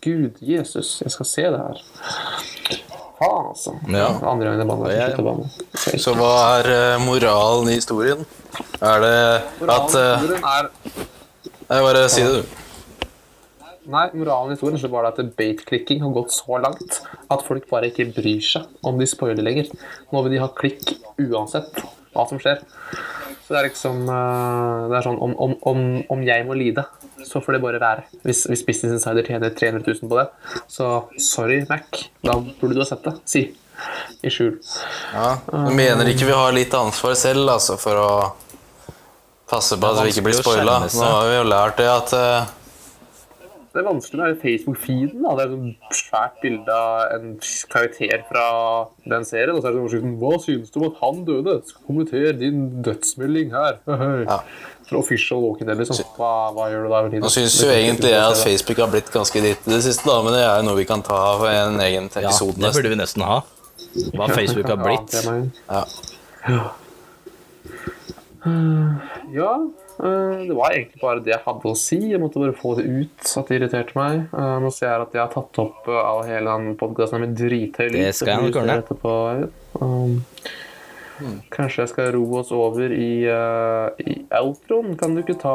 A: Gud, Jesus, jeg skal se det her. Faen, altså.
C: Ja.
A: Andre gangen jeg
B: ja.
A: jeg.
C: Så hva er eh, moralen i historien? Er det at eh,
A: Moralen er
C: Nei, bare si det, du.
A: Nei, moralen i historien så var det at bait-klikking har gått så langt at folk bare ikke bryr seg om de spoiler lenger. Nå vil de ha klikk uansett hva som skjer. Så det er liksom eh, Det er sånn om, om, om, om jeg må lide, så får det bare være. Hvis, hvis Business Insider tjener 300 000 på det, så sorry, Mac. Da burde du ha sett det. Si. I skjul.
C: Ja, Du mener ikke vi har litt ansvar selv altså, for å passe på at vi ikke blir spoila? Nå har vi jo lært det at eh,
A: Det er vanskelig med Facebook-feeden. Det er et svært bilde av en karakter fra den serien. Og så er det overskriften 'Hva synes du om at han døde?' Kommenter din dødsmelding her. [LAUGHS]
C: Ja.
A: Official Walking Dead, liksom. Hva, hva gjør du da?
C: Nå syns
A: Det
C: jo egentlig jeg at. Facebook har blitt ganske dritt i det siste, da, men det er jo noe vi kan ta av en egen episode.
B: Ja, det burde vi nesten ha. Hva Facebook har blitt.
A: Ja.
C: Ja.
A: Eh, det var egentlig bare det jeg hadde å si. Jeg måtte bare få det ut, at det irriterte meg. Eh, Nå ser jeg at jeg har tatt opp eh, av hele den podkasten med drithøy lyd.
B: Det skal jeg ordne.
A: etterpå. Um, Kanskje jeg skal ro oss over i, uh, i outroen. Kan du ikke ta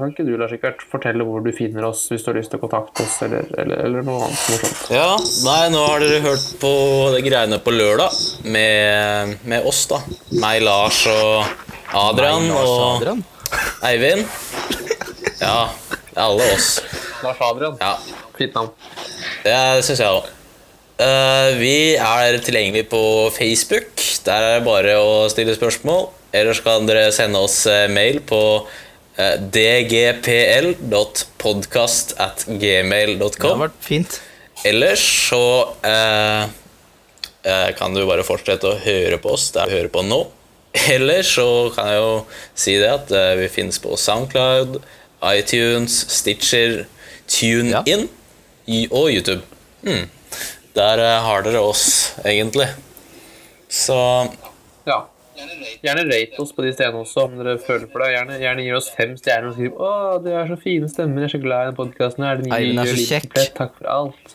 A: Kan ikke du, Lars Rikard, fortelle hvor du finner oss hvis du har lyst til å kontakte oss, eller, eller, eller noe annet morsomt?
C: Ja, nei, nå har dere hørt på de greiene på lørdag med, med oss, da. Meg, Lars og Adrian
B: Lars
C: og
B: Adrian.
C: Eivind. Ja, alle oss.
A: Lars Adrian.
C: Ja,
A: Fint navn.
C: det syns jeg òg. vi er tilgjengelig på Facebook. Der er det bare å stille spørsmål. Ellers kan dere sende oss eh, mail på uh, dgpl.podcast at
B: Det har vært fint.
C: Ellers så uh, eh, kan du bare fortsette å høre på oss der du hører på nå. Eller så kan jeg jo si det at eh, vi finnes på Soundcloud, iTunes, Stitcher, TuneIn ja. og YouTube. Mm. Der eh, har dere oss, egentlig. Så
A: Ja. Gjerne rate oss på de stedene også, om dere føler for det. Gjerne, gjerne gi oss fem stjerner og skriv 'Å, du har så fine stemmer, jeg er så glad i den podkasten her'. Den
B: Eivind er så kjekk.
A: Takk for alt.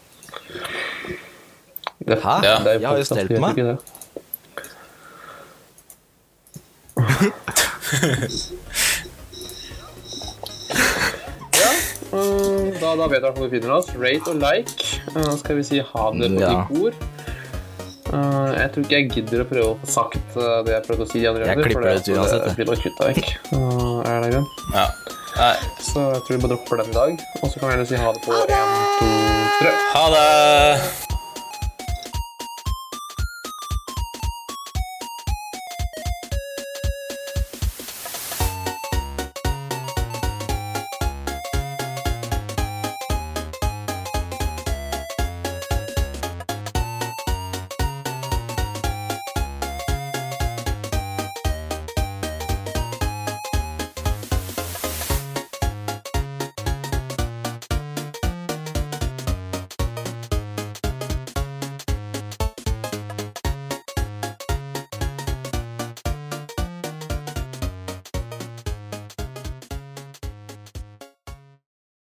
A: Det,
B: Hæ?
C: Ja,
A: det er
B: jeg har jo stelt meg.
A: ikke det. Ja, da, da vet dere hvor du finner oss. Rate og like. Nå skal vi si ha det på
B: Ja.
A: ditt ord. Uh, jeg tror ikke jeg gidder å prøve å få sagt uh, det jeg prøvde å si. andre
B: Jeg klipper det ut uansett,
A: Det
B: det.
A: blir bare kutta vekk. Uh, er det grunn?
C: ja. Nei.
A: Så jeg tror vi bare dropper den i dag. Og så kan vi gjerne si ha det på én, to, tre.
C: Ha det!